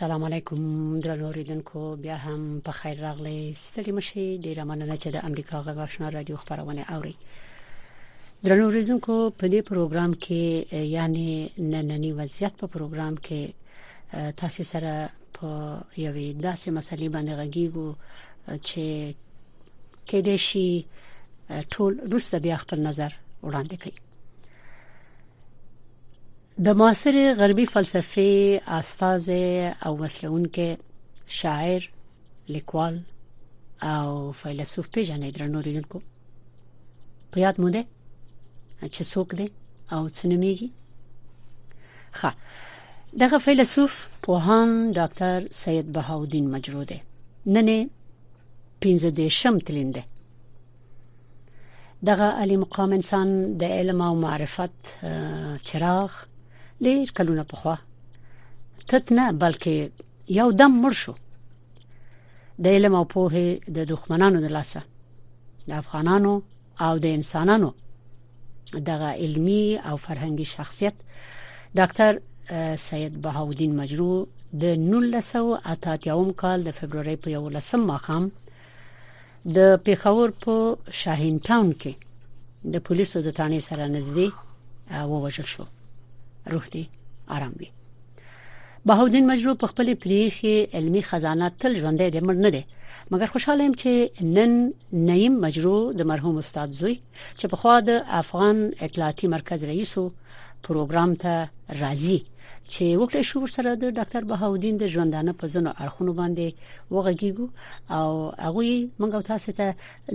السلام علیکم درنو اوریدونکو بیا هم په خیر راغلی ستړي مشي ډیره مننه چې د امریکا غږ آشنا رادیو خبرونه اوري درنو اوریدونکو په دې پروګرام کې یعنی نننی وضعیت په پروګرام کې تاسو سره په یوې داسې مسلې باندې غږیږو چې کې دې شي ټول روسته بیا خپل نظر وړاندې کړي د معاصر غربي فلسفي استاد او وسلونکو شاعر لیکوال او فیلسوف پیژنې درنو لیدونکو په یاد مو ده چې څوک دی او څه نومېږي ښه دغه فیلسوف پوهان ډاکټر سید بهاودین مجروده نن 15 دیشم تلین ده دغه علي مقام انسان د علم او معرفت چراغ ډیر کلونه پخوا تت نه بلکې یو دم مړ شو د علم او پوهه د دښمنانو د لاسه د افغانانو او د انسانانو دغه علمی او فرهنګي شخصیت ډاکټر سید بهاودین مجروح د 1980 کال د فبرवरी په 11 ماقام د پیښور په شاهین ټاون کې د پولیسو د تانې سره نږدې ووژل شو روح دې آرام وي بهاودین مجرو په خپل پریخي علمی خزانه تل ژوندې ده مړ نه ده مګر خوشاله يم چې نن نیم مجرو د مرحوم استاد زوی چې په خوا د افغان اطلاعاتي مرکز رئیس وو پروګرام ته راځي چې وکړې شو سره د ډاکټر بهاودین د ژوندانه په زنو اړخونو باندې وغږیږو او هغه موږ تاسو ته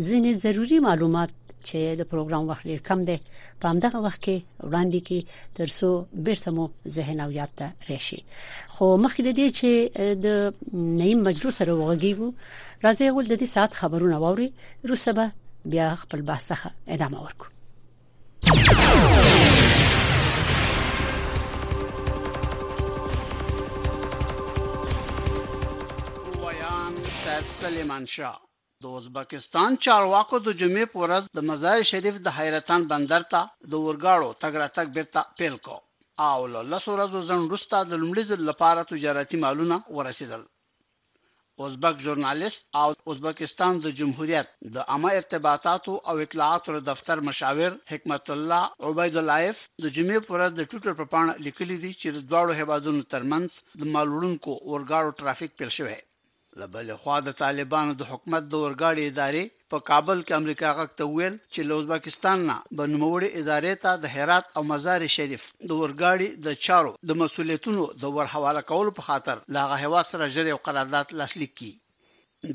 ځینې ضروری معلومات چې د پروګرام وخت ډیر کم دی په همدغه وخت کې وړاندې کی ترسو بیرته مو ذهن او یاد ته راشي خو مخکې د دې چې د نیم مجلس سره وغږیږو راځي ول د دې ساعت خبرونه ووري روسه به بیا خپل بحث څخه ادامه ورکړو ویان سید سلیمان شاه د ازبکستان چارواکو د جمعې په ورځ د مزار شریف د حیرتان بندر ته د اورګاړو تګ راتګ بیرته پیل کو او له لس ورځو ځنډ وروسته د لومړي ځل لپاره تجارتي مالونه ورسېدل ازبک ژورنالیست او ازبکستان د جمهوریت د عامه ارتباطاتو او اطلاعاتو له دفتر مشاور حکمت الله عبیداللایف د جمعې په ورځ د ټویټر په پاڼه لیکلي دي چې د دواړو هېوادونو ترمنځ د مال وړونکو اورګاړو ټرافیک پیل شوی. له بلې خوا د طالبانو د حکومت د اورګاړي ادارې په کابل کې امریکا غږ ته وویل چې له ازبکستان نه به نوموړې ادارې ته د هرات او مزار شریف د اورګاړي د چارو د مسوولیتونو د ورحواله کولو په خاطر له هغه هېواد سره ژر یو قرارداد لاسلیک کړي.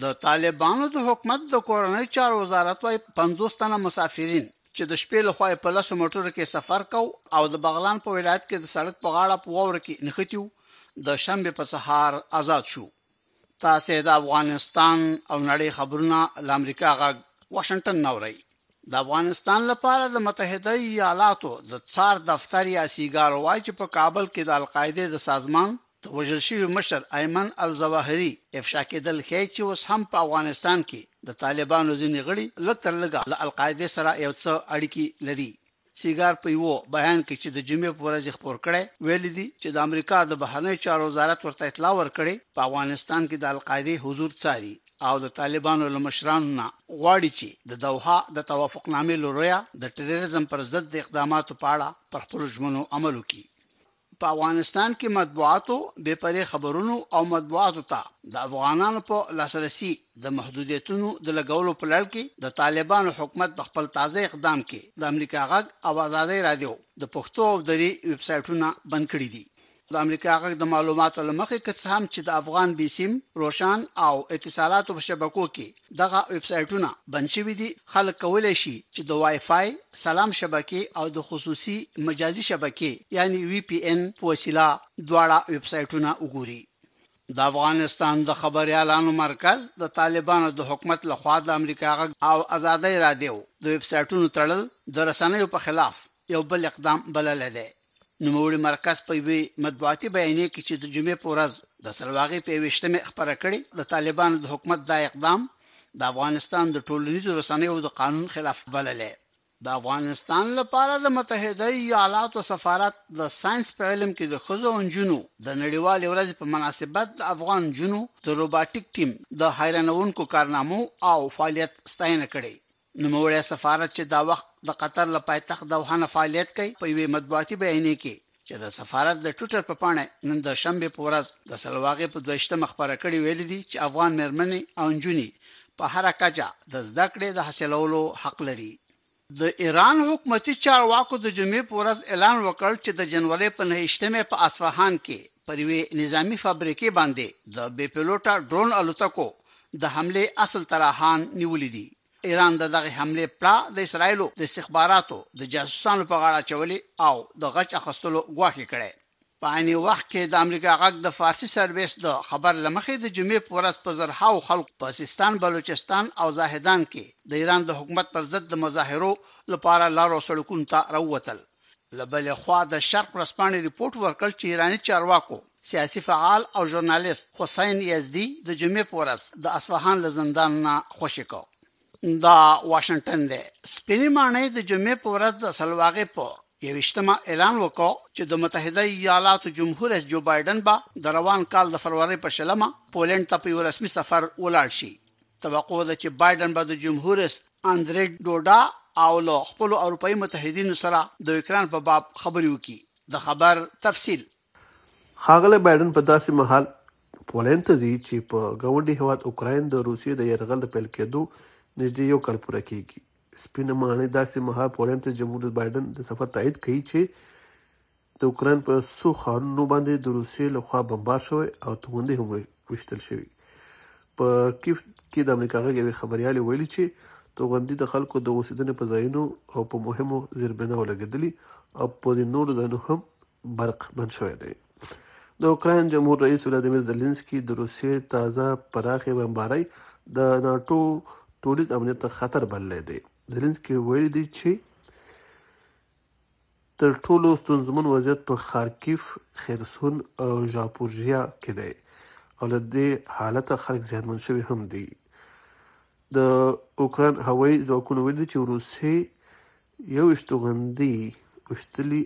د طالبانو د حکومت د کورنیو چارو وزارت وايي، پنځوس تنه مسافرین چې د شپې لخوا یې په لسو موټرو کې سفر کاوه او د بغلان په ولایت کې د سړک په غاړه په واوره کې نښتي وو، د شنبې په سهار ازاد شو. تاسې د افغانستان او نړۍ خبرونه له امریکا غږ واشنگټن نه اورئ د افغانستان لپاره د متحده ایالاتو د څار دفتر یا سیګار وایي چې په کابل کې د القاعدې د سازمان د وژل شوي مشر ایمن الظواهري افشا کېدل ښیي چې اوس هم په افغانستان کې د طالبانو ځینې غړي لږ تر لږه له القاعدې سره یو څه اړیکې لري سیګار په یوه بیان کې چې د جمعې په ورځ یې خپور کړی، ویلي دي چې د امریکا د بهرنیو چارو وزارت ورته اطلاع ورکړې، په افغانستان کې د القاعدې حضور څاري او د طالبانو له مشرانو نه غواړي چې د دوحه د توافقنامې له رویه د ټرېرېزم پر ضد د اقداماتو په اړه پر خپلو ژمنو عمل وکړي. په افغانستان کې مطبوعاتو بې پرې خبرونو او مطبوعاتو ته د افغانانو په لاسرسي د محدودیتونو د لګولو په لړ کې د طالبانو حکومت په خپل تازه اقدام کې د امریکا غږ او ازادۍ رادیو د پښتو او دري ویب سایټونه بند کړي دي. د امریکا غږ د معلوماتو له مخې که څه هم چې د افغان بي سیم، روشن او اتصالاتو په شبکو کې دغه ویب سایټونه بند شوي دي، خلک کولی شي چې د وای فای، سلام شبکې او د خصوصي مجازي شبکې یعنې وي پي اېن په وسیله دواړه ویب سایټونه وګوري. د افغانستان د خبریالانو مرکز د طالبانو د حکومت له خوا د امریکا غږ او ازادۍ رادیو د ویب سایټونو تړل د رسنیو په خلاف یو بل اقدام بللی دی. نوموړي مرکز په یوې مطبوعاتي بیانیې کې چې د جمعې په ورځ د سلواغې په یوویشتمې خپره کړې د طالبانو د حکومت دا اقدام د افغانستان د ټولنیزو رسنیو د قانون خلاف بللی د افغانستان لپاره د متحده ایالاتو سفارت د ساينس په علم کې د ښځو او نجونو د نړیوالې ورځې په مناسبت د افغان نجونو د روباټیک ټیم د حیرانونکو کارنامو او فعالیت ستاینه کړې نوموړی سفارت چې دا وخت د قطر له پایتخت دوحه نه فعالیت کوي، په یوې مطبوعاتي بیانیې کې چې د سفارت د ټویټر په پاڼه یې نن د شنبې په ورځ د سلواغې په دوه ویشت مه خپره کړې ویلي دي چې افغان مېرمنې او نجونې په هره کچه د زده کړې د حاصلولو حق لري. د ایران حکومتي چارواکو د جمعې په ورځ اعلان وکړ چې د جنورۍ په نهه ویشت مې په اصفهان کې پر یوې نظامي فابریکې باندې د بې پیلوټه ډرون الوتکو د حملې اصل طراحان نیولي دي. ایران د دغې حملې پړه د اسراییلو د استخباراتو د جاسوسانو په غاړه اچولې او د غچ اخستلو ګواښ یې کړی. په عین وخت کې د امریکا غږ د فارسي سرویس د خبر له مخې د جمعې په ورځ په زرهاوو خلکو په سیستان، بلوچستان او زاهدان کې د ایران د حکومت پر ضد د مظاهرو لپاره لارو او سړکونو ته راووتل. له بلې خوا د شرق ورځپاڼې رپوټ ورکړ چې ایراني چارواکو سیاسي فعال او ژورنالیست حسین یزدي د جمعې په ورځ د اصفهان له زندان نه خوشې کړ. دا واشنګټن دی. سپینې ماڼۍ د جمعې په ورځ د سلواغې په یوویشتمه اعلان وکړ چې د متحده ایالاتو جمهور رئیس جو بایډن به د روان کال د فرورۍ په شلمه پولنډ ته په یو رسمي سفر ولاړ شي. توقع ده چې بایډن به د جمهور رئیس اندرې ډوډا او له خپلو اروپايي متحدینو سره د اوکراین په باب خبرې وکړي. د خبر تفصیل. ښاغلی بایډن په داسې مهال پولنډ ته ځي چې په ګاونډي هېواد اوکراین د روسیې د یرغل د پیل کېدو نږدې یو کال پوره کېږي. سپینه ماڼۍ داسې مهال پولنډ ته جمهور رئیس بایډن د سفر تایید کوي چې د اوکراین په څو ښارونو باندې د روسیې له خوا بمبار شوی او توغندي هم وشتل شوی په کیف کې د امریکا غږ یوې خبريالې ویلي چې توغندي د خلکو د اوسیدنې په ځایونو او په مهمو زیربناو لګیدلی او په دې نورو ځایونو هم برق بند شوی دی د اوکراین جمهور رئیس ولادیمیر زلنسکي د روسیې تازه پراخې بمبارۍ د ناټو ټولیز امنیت ته خطر بللی دی زلنسکي ویلي دی چې تر ټولو ستونزمن وضعیت په خارکیف، خیرسون او ژاپورژیا کې دی او له دې حالته خلک زیانمن شوي هم دي. د اوکراین هوایي ځواکونو ویلي چې وروسي یوویشت توغندي ویشتلي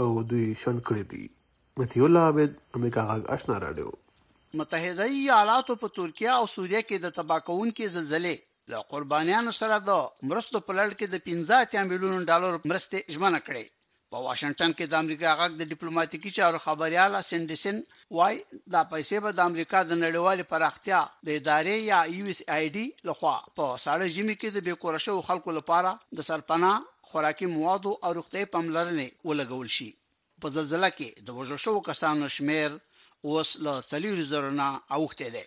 او دوی شنډ کړي دي. مطیع الله عابد، امریکا غږ اشنا راډیو. متحده ایالاتو په ترکیه او سوریه کې د تباه کوونکې زلزلې له قربانیانو سره د مرستو په لړ کې د پنځه اتیا میلیونو ډالرو مرستې ژمنه کړې. په واشنګټن کې د امریکا غږ د ډیپلوماټیکي چارو خبریاله سنډیسن وایي دا پیسې به د امریکا د نړیوالې پراختیا د ادارې یا یو اس آی ډي لخوا په ساړه ژمي کې د بې کوره شوو خلکو لپاره د سرپناه، خوراکي موادو او روغتیايي پاملرنې ولګول شي. په زلزله کې د وژل شوو کسانو شمېر اوس له څلورو زرو نه اوښتی دی.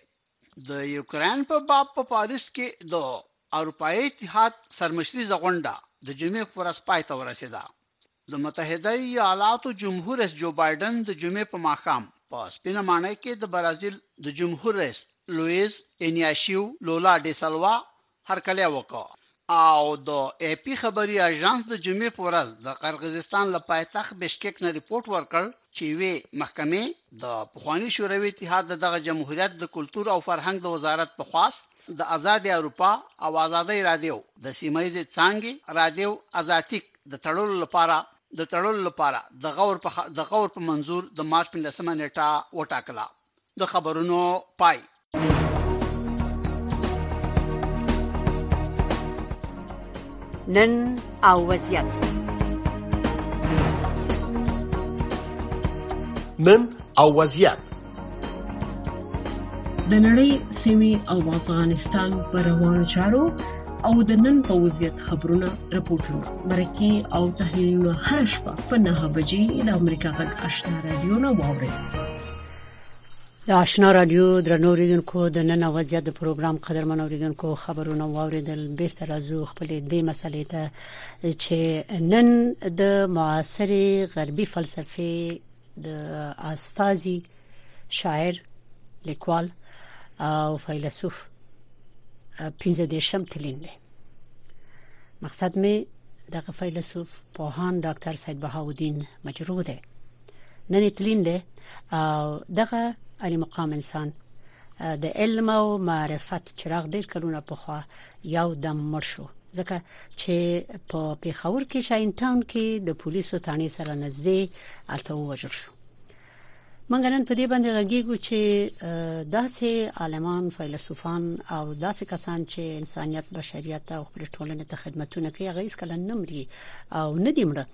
د یوکرين په باب په پاریس کې د اروپایي اتحاد سرمشریزه غونډه د جمعې پر ورځ پای ته ورسېده د متحده ایالاتو جمهور رئیس جو بایډن د جمعې په ماښام په سپینه ماڼۍ کې د برازیل د جمهور رئیس لویز انیاشیو لولا ډیسلوا هرکلی وکړ او د اې پي خبري اژانس د جمعې په ورځ د قرغیزستان له پایتخت بشکیک نه رپورټ ورکړ چې یوې محکمې د پخواني شوروي اتحاد د دغه جمهوریت د کلتور او فرهنګ د وزارت په خواست د ازادې اروپا او ازادۍ رادیو د سیمه ییزې څانګې رادیو ازاتیک د تړلو لپاره د تړلو لپاره د غور په د غور په منظور د مارچ په لسمه نیټه وټاکله. د خبرونو پای نن او وضعیت نن او وضعیت د نړۍ سیمې او افغانستان پر روانو چارو او د نن په وضعیت خبرونه رپورټونه مرکه او تحلیلونه هر شپه په 9 بجې د امریکا غږ آشنا رادیو نه واوري د آشنا رادیو درنو اوریدونکو د نن وضعیت د پروګرام قدرمن اوریدونکو خبرونه واوریدل بیرته راځو خپل دې مسلې ته چې نن د معاصرې غربي فلسفې د استاذي شاعر لیکوال او فیلسوف 15 دیشم تلین دی مقصد می دغه فیلسوف پوهان ډاکټر سید بهاءالدین مجروح دی نن یې تلین دی او دغه علي مقام انسان د علم او معرفت چراغ ډیر کلونه په خوا یو دم مړ شو ځکه چې په پیښور کې شاین ټاون کې د پولیسو تانی سره نږدې الته وژل شو منګ نن په دې باندې غږیږو چې داسې عالمان فیلسوفان او داسې کسان چې انسانيت بشریت او خپل ټولنې ته خدمتونه کوي هغه هیڅ کله نه مري او نه دی مړه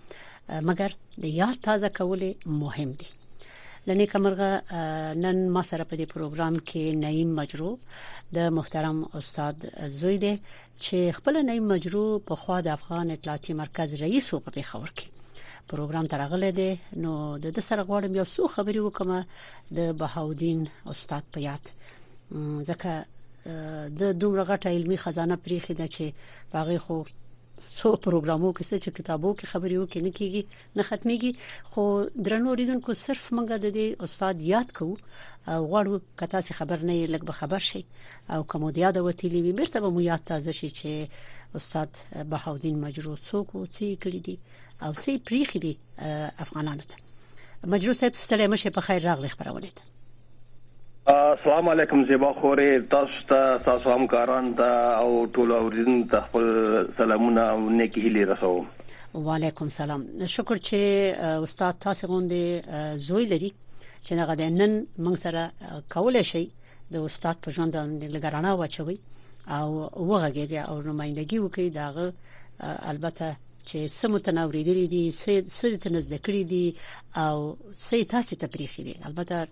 مګر د یاد تازه کول مهم دي لنی کمرغه نن ما سره په دې پروګرام کې نعیم مجرو د محترم استاد زوی دی چې خپل نعیم مجرو په خوا د افغان اطلاعاتي مرکز رئیس و په پیښور کې پروګرام ترغله دی نو د سره غواړم یو څو خبرې وکم د بهاودین استاد په یاد ځکه د دومره غټه علمي خزانه پریخي ده چې باغې خو څو پروګرامو کې څه چې کتابو کې خبرې وکړي نه کیږي نه ختميږي خو درنو ریدونکو صرف موږ د دې استاد یاد کو او غواړو کته څه خبر نه لګ به خبر شي او کوم د یاد وتیلی وي بیرته به مو یاد تازه شي چې استاد بهاودین مجرو څوک او څه کړی دي او څه پریخي دي افغانانو ته مجرو صاحب ستړي مشه په خیر راغلی خبرونه سلام علیکم زیبا خورې تاسو ته تاسو همکاران ته او ټول اوریدونکو ته خپل سلامونه او نیکی هیلې رسوم وعلیکم سلام شکر چې استاد تاسو غوندې زوی لري چې هغه د نن موږ سره کولای شي د استاد په ژوند باندې لګرانه واچوي او وغږیږي او نمائندګي وکړي داغه البته چې څه مو تنه اوریدلې دي څه څه تنه زده کړې دي او څه تاسو ته پریخي دي البته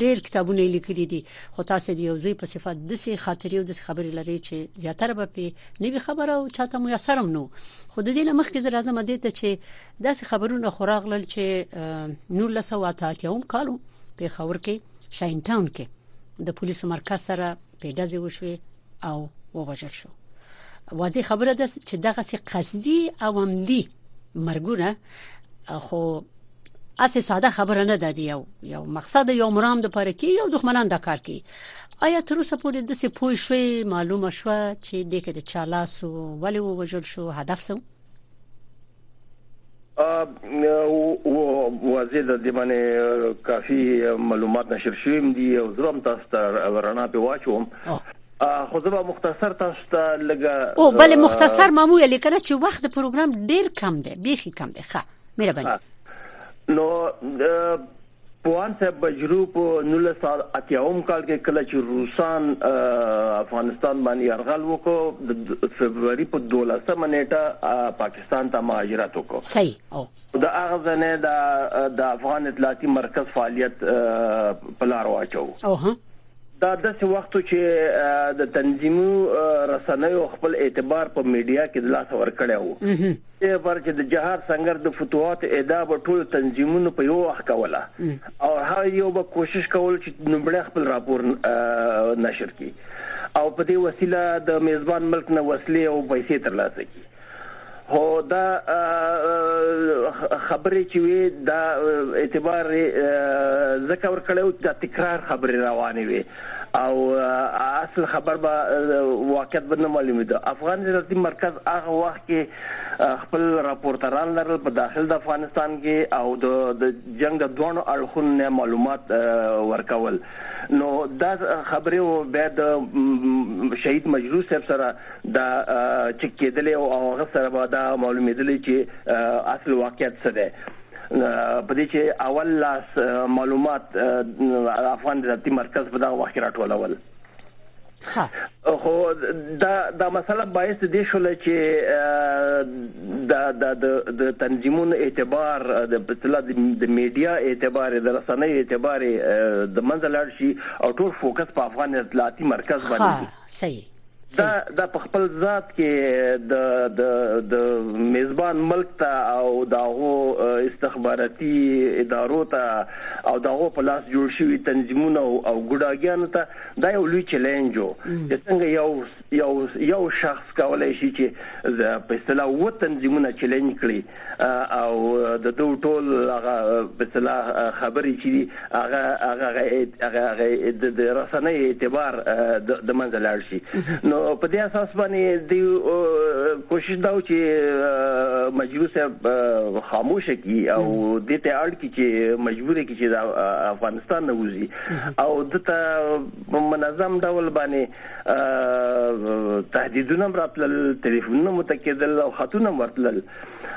ډېر کتابونه لیکلي دي خو تاسو دی یو ځوی په صفات د سي خاطرې او د خبرې لري چې زیاتره به په نوي خبره او چاته مو یسرم نو خو د دې لمخ کې زه راځم د ته چې داسې خبرونه خوراغلل چې نور لسه واته هم کالو په خبر کې شاین ټاون کې د پولیسو مرکز سره پیډه زوي شوې او ووجل شو واضح خبره ده چې دغه سي قصدي او عمدي مرګونه خو اسې ساده خبره نه ده دی یو یو مقصد یو مرام د پاره کې یو دښمنان دا کار کوي آیا تر اوسه پورې د سه پوي شوي معلومه شو چې د کې د چالاسو ولی ووجل شو هدف سو واضح ده د باندې کافي معلومات نشر شوي دي او زه هم تاسو ته ورنا په واچوم خو زه به مختصر تاسو ته لګه او بل مختصر مامو لیکنه چې وخت د پروګرام ډیر کم دی بیخي کم دی ښه مهرباني نو پوهاند صاحب بجرو په نولس سوه اتیا اووم کال کې کله چې روسان افغانستان باندې یرغل وکړ د فبروري په دولسمه نېټه پاکستان ته مهاجرت وکړ. صحیح او. د هغه ځای نه د افغان اطلاعاتي مرکز فعالیت په لار واچوو. او ها. دا داسې وخت و چې د تنظیمي رسنیو خپل اعتبار په میډیا کې د لاسه ورکړی و. دې لپاره چې د جهاد سنګر د فتوحاتو ادعا به ټولو تنظیمونو په یوه وخت کوله او هر یو به کوشش کول چې لومړی خپل راپور نشر کړي او په دې وسیله د میزبان ملک نه وسلې او پیسې ترلاسه کړي. هو دا خبرې چې وې دا اعتبار ځکه ورکړی و دا تکرار خبرې روانې وې او اصل خبر به واقعیت به نه معلومېده افغان رازي مرکز هغه وخت کې خپل راپورتران لرل په داخل د افغانستان کې او د جنگ د دوه اړخونو نه معلومات ورکول نو دا خبرې و به د شهید مجروح صاحب سره دا چک کېدلی او هغه سره به دا معلومېدلی چې اصل واقعیت څه دی په دې چې اول لاس معلومات افغان رابطي مرکز په دغه وخت کې راټولول خو دا دا مسله باعث دي شول چې دا دا د تنظیمونو اعتبار د پتلا د میډیا اعتبار د رسنۍ اعتبار د منځ لاړ شي او ټول فوکس په افغان اطلاعاتي مرکز باندې صحیح دا په خپل ذات کې د د د میزبان ملک ته او داغو استخباراتي ادارو ته او داغو په لاس جوړ شوی تنظیمونه او ګډاګیانو ته دا یو لوی چیلنج و چې څنګه یو یو یو شخص کولای شي چې په اصطلاح و تنظیمونه چیلنج کړي او د دوئ ټول هغه په اصطلاح خبرې چې دي هغه هغه هغه د رسنۍ اعتبار د منځه لاړ شي نو په دې اساس باندې دی کوشش دا و چې مجبور صاحب خاموش کی او دې ته اړ کی چې مجبور کی چې د افغانستان نه وځي او دته منظم ډول باندې تهدیدونه هم راتلل، تلیفونونه مو ته کېدل او خطونه هم ورتلل،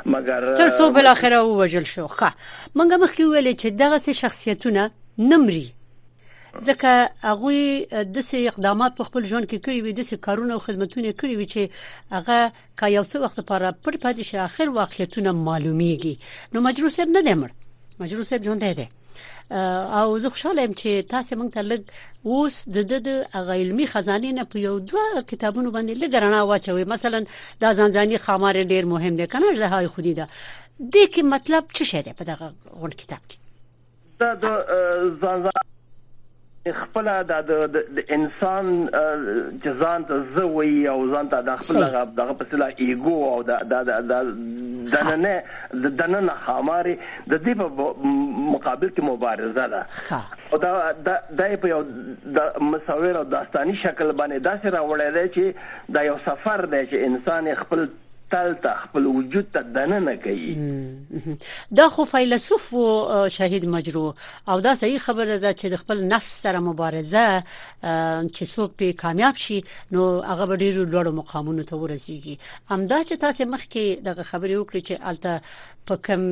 مګر تر څو بالاخره ووژل شو. ښه، موږ مخکې ویلې چې دغسې شخصیتونه نه مري، ځکه هغوی داسې اقدامات په خپل ژوند کې کړي وي، داسې کارونه او خدمتونه یې کړي وي چې هغه که یو څه وخت لپاره پټ پاتې شي، اخر واقعیتونه معلومېږي. نو مجروح صاحب نه دی مړ، مجروح صاحب ژوندی دی. او زه خوشاله یم چې تاسو موږ ته لګ اوس د د هغه علمي خزانه نه په یو دوه کتابونو باندې لګ رڼا واچوي مثلا دا ځانځاني خامار ډیر مهم دی کنه زه هاي خودي ده د کې مطلب څه شه ده په دغه غون کتاب کې دا د ځانځاني خپله دا د د انسان چې ځان ته زه وایي او ځان ته د خپل هغه دغه په اصطلاح ایګو او د د د د نننه د دننه خاماري د دې په مقابل کې مبارزه ده او دا د د په یو د مصور او داستاني شکل باندې داسې راوړی دی چې دا یو سفر دی چې انسان خپل تل ته خپل وجود ته دننه کوي. دا خو فیلسوف و شهید مجروح او دا صحیح خبره ده چې د خپل نفس سره مبارزه چې څوک په کامیاب شي نو هغه به ډیرو لوړو مقامونو ته ورسیږي همدا چې تاسو مخکې دغه خبرې وکړي چې الته په کم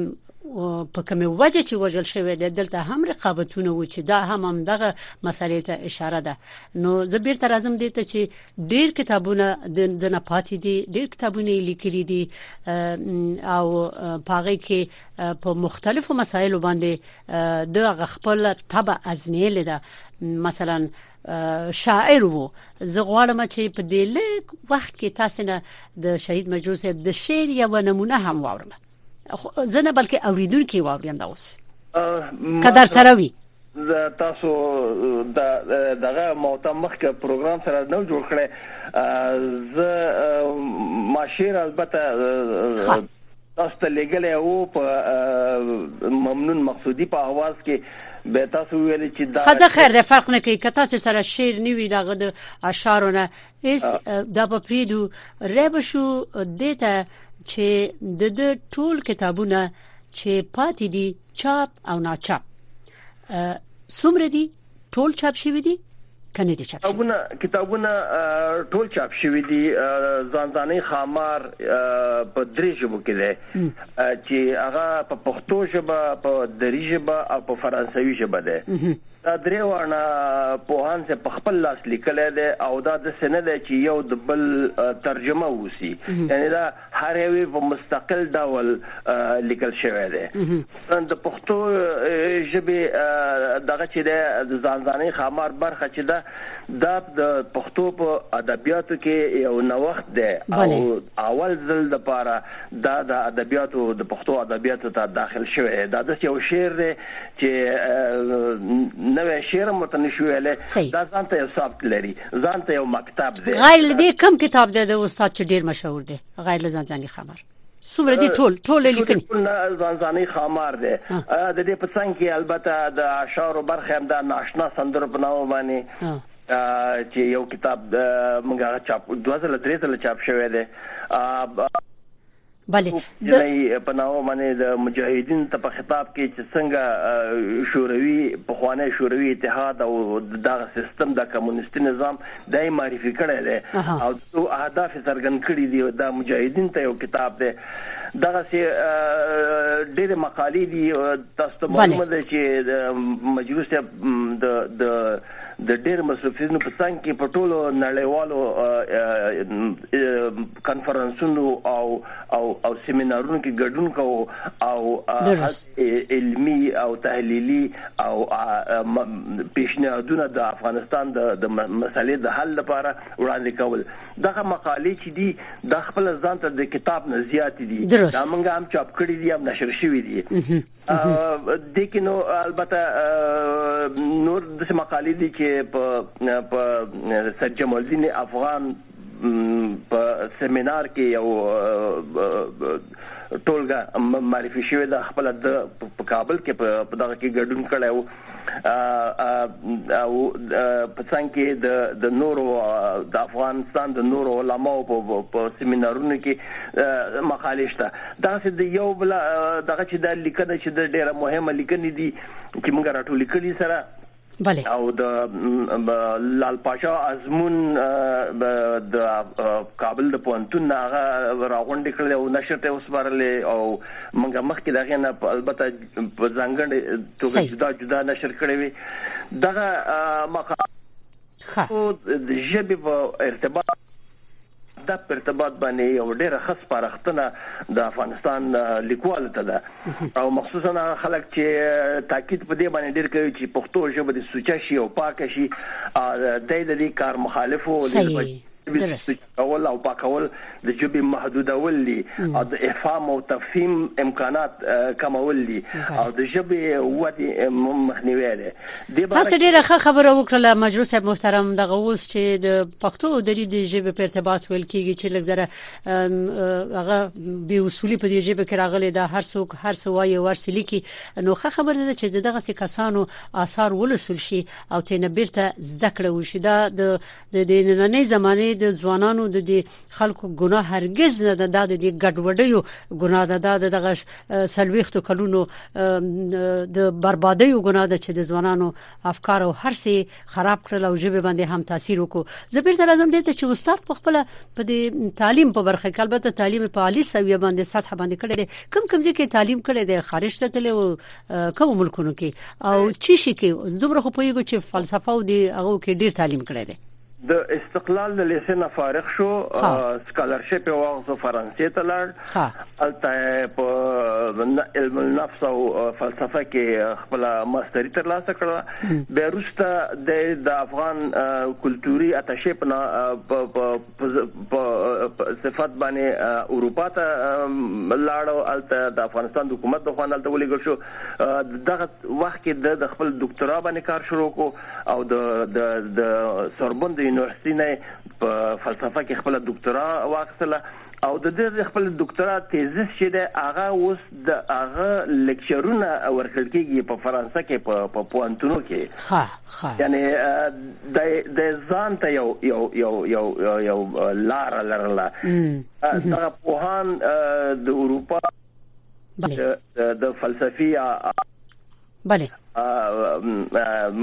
په کومه وجه چې وژل شوی دی دلته هم رقابتونه و چې دا هم هم دغه مسلې ته اشاره ده نو زه بیرته راځم دې ته چې ډیر کتابونه د نه پاتې دي ډیر کتابونه لیکلي دي او پاغه کې په مختلفو مسایلو باندې د خپل تبع ازمیل ده مثلا شاعر وو زه غواړم چې په دې وخت کې تاسو نه د شهید مجروح صاحب د شعر یو نمونه هم واورم زه نه بلکې اوریدونکو واورین دا اوس که در سره وي تاسو د دغه موتم مخکې پروګرام سره نو جوړ کړی زه ماشیر البته تاسو ته لګلې وو په ممنون مقصودی په اواز کې به تاسو ویل چې دا خزه خیر ده فرق نه کوي که تاسو سره شعر نیوي دغه د اشعارونه اس دا په پریدو ریب شو دیتا چې د د ټول کتابونه چې پاتې دي چاپ او ناچاپ څومره دي ټول چاپ شوی دي کنه دي چاپ کتابونه کتابونه ټول چاپ شوی دي ځانځاني خامار په درې ژبو کې دي چې هغه په پښتو ژبه په دری ژبه او په فرانسوي ژبه ده دا درې واړه پوهان صاحب په خپل لاس لیکلی دی او دا د سنه دی چې یو د بل ترجمه وسی یعنی دا هر یو په مستقل ډول لیکل شوی دی د پښتو ژبه دغه چې د ځانځانې خامار برخه چې دا د پښتو په ادبیاتو کې یو نوښت دی او اول ځل د پاره دا د ادبیاتو د پښتو ادبیاتو ته داخل شوی دا د یو شعر دی چې نوی شعر هم ورته نشو ویلی دا ځان ته یو سبک لري ځان ته یو مکتب دی غیر له دې کم کتاب دی د استاد چې ډیر مشهور دی غیر له ځان ځاني خبر څومره دي ټول ټول لیکني ځان ځاني خامار دي د دې په څنګ کې البته د اشعار برخه هم د ناشنا سندرو په نامه باندې چې یو کتاب د منګه چاپ دوه ځله درې ځله چاپ شوی دی بله د په نامه باندې د مجاهدین ته په خطاب کې چې څنګه شوروي په خوانه شوروي اتحاد او دغه سیستم د کمونیستي نظام دای معرفي کړی دی او د اهداف څرګند کړی دی د مجاهدین ته یو کتاب دی دغه سي ډېر مقالې دي تاسو ته معلومه ده چې مجلس د د ډېرو مسوولینو په څنګ کې په ټولو نړیوالو کنفرانسونو او او او سیمینارونو کې ګډون کوو او علمي او تحلیلي او پیشنهادونه د افغانستان د د مسلې د حل لپاره وړاندې کول دغه مقالې چې دي د خپل ځان ته د کتاب نه زیات دي دا موږ هم چاپ کړی دي هم نشر شوی دي دې کې نو البته نور د مقالې دي چې په په سید جمال الدین افغان په سیمینار کې یو ټولګه معرفي شوې ده خپل د کابل کې په دغه کې ګډون کړی وو او په څنګ کې د د نورو د افغانستان د نورو علماو په په سیمینارونو کې مقالې شته دا چې د یو بل دغه چې د لیکنه چې د ډیره مهمه لیکنې دي چې موږ راټول کړي سره بله او د لال پاشا ازمون د کابل د پونتون هغه راغونډې کړې او نشر ته وسپارلې او موږ مخکې دغه نه البته په ځانګړې توګه جدا جدا نشر کړې وي دغه مقاله د ژبې په ارتباط د ارتباط باندې یو ډېر خص پرختنه د افغانستان لیکوال ته ده او مخصوصا هغه خلک چې تاکید په دې باندې ډېر کوي چې پښتو ژبه د سوچ شي او پاک شي د دې کار مخالف وو درست کول او پاکول د ژبې محدودول دي او د افهام او تفهیم امکانات کمول دي او د ژبې ودې مخنیوی دی د تاسو ډیره ښه خبره وکړه مجروح صاحب محترم دغه اوس چې د پښتو او دری د ژبې په ارتباط ویل کیږي چې لګزره هغه به اصولي په دې ژبه کې راغلي دا هر څوک هر څو وایي ورسې لیکي نو ښه خبره ده چې دغه کسانو آثار ولسل شي او تنه بیرته زده کړو شي دا د د دې نننۍ زمانه د ځوانانو د دې خلکو ګناه هرگز نه ده د دې ګډوډیو ګناه ده د دغه سلويختو کلونو د بربادیو ګناه ده چې د ځوانانو افکار او هر څه خراب کړل او ژبه باندې هم تاثیر وکړو زه بیرته راځم دې ته چې استاد په خپل په دې تعلیم په برخه کې البته تعلیم په عالی سویه باندې سطح باندې کړی کوم کوم ځکه تعلیم کړی دی خارج ته تللی او کوم ملکونو کې او چی شي کې دومره خو پویګو چې فلسفه او دی هغه کې ډیر تعلیم کړی دی د استقلال د لیسه نه فارغ شو سکالرشپ یې واغزو فرانسې ته لاړ الته په علم النفس او فلسفه کې خپل ماستری تر لاسه کړه بیروسته د افغان کلتوري اتشې په په صفت باندې اروپا ته لاړ او الته د افغانستان د حکومت د خوان الته ولېګل شو دغه وخت کې د خپل ډاکټرا باندې کار شروع کو او د د سوربون د یونیورسيټي نه په فلسفه کې خپل ډاکټرا واخیستله او د دې خپل ډاکټرا تیزس چې د هغه اوس د هغه لیکچرونه ورکړل کیږي په فرانسه کې په پوانتونو کې یعنې دی د ځان ته یو یو یو یو یو لار لرله دا پوهان د اروپا د فلسفي بله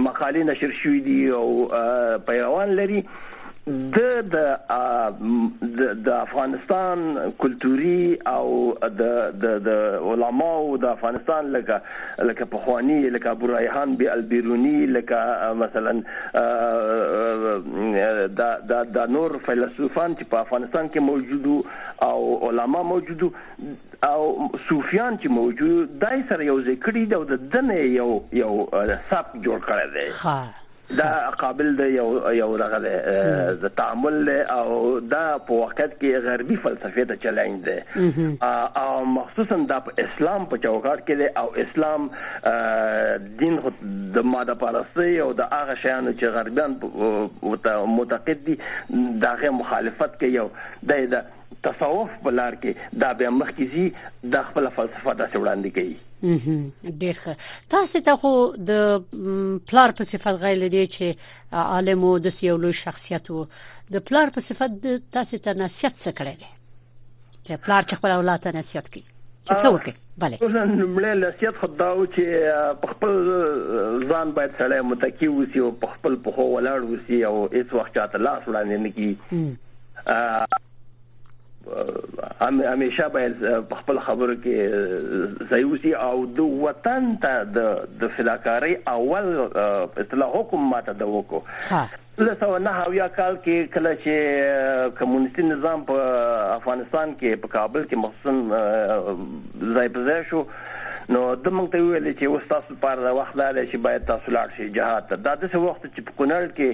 مقالې نشر شوې دي او پیروان لري ده د د افغانستان کلتوري او د د د علماو د افغانستان لکه لکه پخواني لکه ابو ریحان بي البیروني لکه مثلا دا دا دا نور فیلسوفان چې په افغانستان کې موجودو او علما موجودو او صوفیان چې موجود دای سره یو ځای کړي او د دنه یو یو سب جوړ کړی دی ښه دا قابل دی یو یو دغه دی د تعامل دی او دا په وخت کې غربي فلسفه ته چیلنج دی او مخصوصا دا په اسلام په چوکاټ کې دی او اسلام دین خو د ماده پرستی او د هغه شیانو چې غربیان متقد دي داغه مخالفت کوي او د تصوف په لار کې دا بیا مخکې زی دا خپل فلسفه داسې وړاندې کوي ډیر ښه تاسو ته خو د پلار په صفت غیر لدی چې عالم او د یو لوی شخصیت وو د پلار په صفت تاسو ته نصیحت څه کړی دی چې پلار چې خپل اولاد ته نصیحت کوي چې څه وکړي بله لومړی نصیحت خو دا و چې په خپل ځان باید سړی متکی وسی او په خپل په خو ولاړ وسی او هیڅ وخت چاته لاس وړاندې نه کی همیشه باید په خپل خبرو کې ځای وسی او د وطن ته د فداکاری اول اصطلاح حکم ماته د وکړو نولس سوه نهه اویا کال کې کله چې کمونیستي نظام په افغانستان کې په کابل کې مخصوصا ځای په ځای شو نو ده موږ ته وویل چې اوس تاسو لپاره دا وخت دا دی چې باید تاسو لاړ شئ جهاد ته دا داسې وخت چې په کونړ کې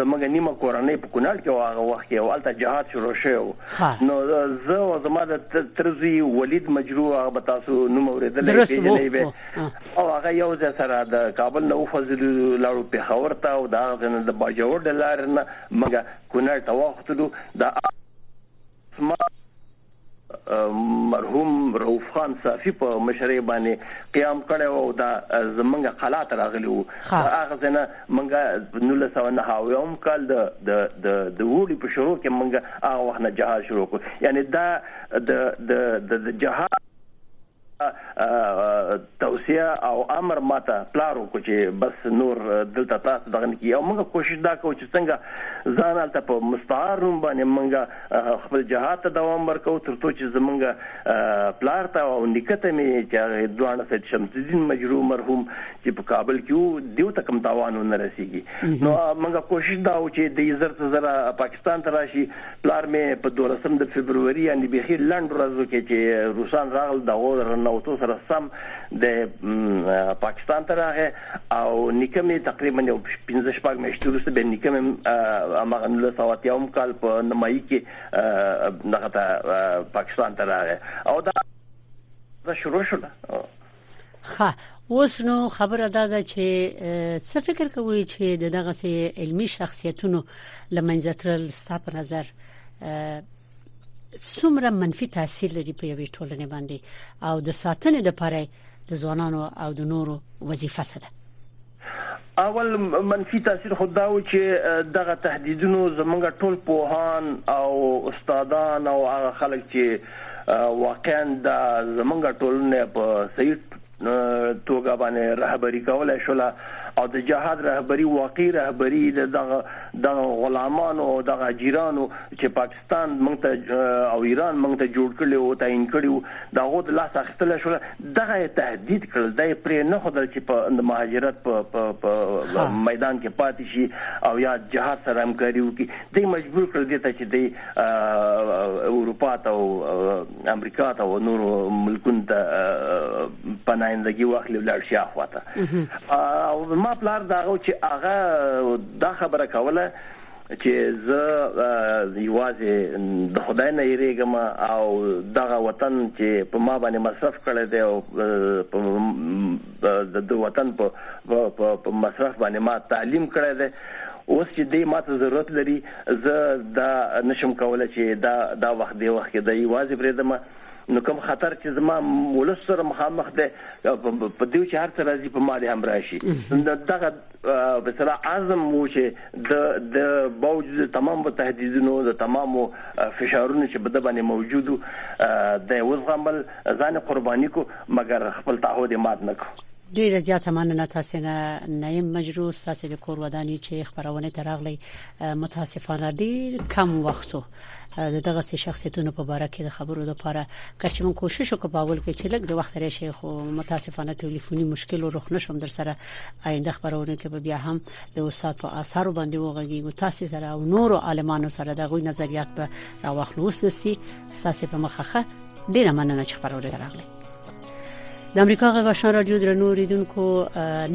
زموږ نیمه کورنۍ په کونړ کې هغه وخت کې او هلته جهاد شروع شوی نو زه او زما د تر زوی ولید مجروح هغه به تاسو نوم اورېدلی پېژنئ به او هغه یو ځای سره د کابل نه وخوځیدو لاړو پیښور ته او د هغه ځای نه د باجوړ د لارې نه مونږ کونړ ته واوختلو د اسمان مرحوم روف خان صافی په مشرۍ باندې قیام کړی وو او دا زمونږ قلا ته راغلی وو د هغه ځای نه مونږ نولس سوه نهه اویاوم کال د د د د اوړي په شروع کې مونږ هغه وخت نه جهاد شروع کړو یعنې دا د د د جهاد توصیه او امر ماته پلار وکړو چې بس نور دلته تاسو دغه نه کی او موږ کوشش دا کوو چې څنګه ځان هلته په مستعار نوم باندې موږ خپل جهاد ته دوام ورکو تر څو چې زمونږ پلار ته او نیکه ته مې چې دوانه سید شمس الدین مجروح مرحوم چې په کابل کې وو دیو ته کم تاوان نه رسیږي نو موږ کوشش دا و چې د عزت زره پاکستان ته راشي پلار مې په دولسم د فبروري یعنې بیخي لنډ ورځو کې چې روسان راغلل د هغو د رننوتو سره سم دی پاکستان ته راغی او نیکه مې تقریبا یو پنځه شپږ میاشتې وروسته بیا نیکه مې هماغه نولس سوه اتیاوم کال په نمایي کې دغه ته پاکستان ته راغی او دا شروع شوله. ښه اوس نو خبره دا ده چې څه فکر کوي چې د دغه سي علمي شخصیتونو لمنځه ترل ستاسو په نظر څومره منفي تاثیر لري په یوې ټولنې باندې او د ساتنې لپاره د ځوانانو او د نورو وظیفه څه ده اول منفي تاثیر خو دا و چې دغه تهدیدونو زمونږ ټول پوهان او استادان او هغه خلک چې واقعا د زمونږ ټولنه په صحیح توګه باندې رهبری کولای شول او د جهاد رهبری واقعي رهبری د دغه غلامانو او دغه جیرانو چې پاکستان پاکستان موږ ته او ایران موږ ته جوړ کړي او تعین کړي وو دا غو د لاس اخیستل شو دغه تهدید کړل دا پرې نه خدل چې په مهاجرت په میدان کې پاتې شي او یا جهاد سره همکاري وکړي دوی مجبور کړل دي ته چې دی اروپا ته او امریکا ته او نور ملکونو ته پناهندګي واخلي ولر شي اخواته او ما پلار دا غو چې هغه دا خبره کوله چې زه یوازې د خدای نه یریږم او دغه وطن چې په ما باندې مصرف کړی دی او د ده وطن په مصرف باندې ما تعلیم کړی دی اوس چې دی ماته ضرورت لري زه دا نشم کولی چې دا دا وخت دی وخت کې د یوازې پرېدم نو کوم خطر چې زما ولس سره مخامخ دی په دې چې هر څه راځي په ما دې هم راشي دغه په اصطلاح عزم وو چې د د باوجود تمام تهدیدونو د تمام فشارونو چې بده باندې موجود د وزغمل ځان قرباني کو مګر خپل تعهد مات نکو ډیره زیاته مننه تاسو نه نیم مجروح تاسو د کور ودانی چې خبرونه ترغلی متاسفانه ډیر کم وخت د دغه سي شخصیتونو په باره کې د خبرو لپاره کچې مون کوشش وکړ په اول کې چې لږ د وخت لري شي خو متاسفانه ټلیفوني مشکل او رخ نشم در سره آینده خبرونه کې بیا هم د استاد په آثارو باندې وغږی او تاسو سره او نور عالمانو سره د غوي نظریات په راوخلوس نستی تاسو په مخخه ډیره مننه چې خبرونه راغله د امریکا غږ آشنا رادیو درنو ریدونکو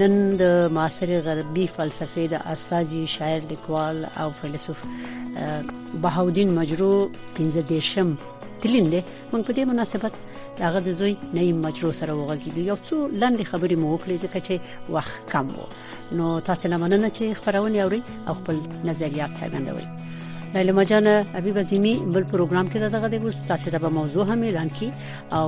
نن د معاصر غربي فلسفې د استاذي شاعر لیکوال او فیلسوف بهاودین مجرو 15 دیشم تلین دی موږ په دې مناسبت هغه د زوی نیم مجرو سره وغږیدو یو څو لاندې خبرې مو وکړې ځکه چې وخت کم وو نو تاسو نه مننه چې خبرونه اوري او خپل نظریات څرګندوي لیلما جان ابي بزيمي بل پروګرام کې دغه د اوس تاسو ته موضوع هم اعلان کی او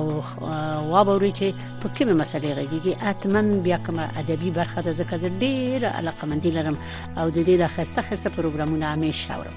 وابوري چې په کومه مسلې غږیږي اتمن بیا کومه ادبي برخه د زکه ډیر علاقه مندي لرم او د دې د خسته خسته پروګرامونه همیشه اورم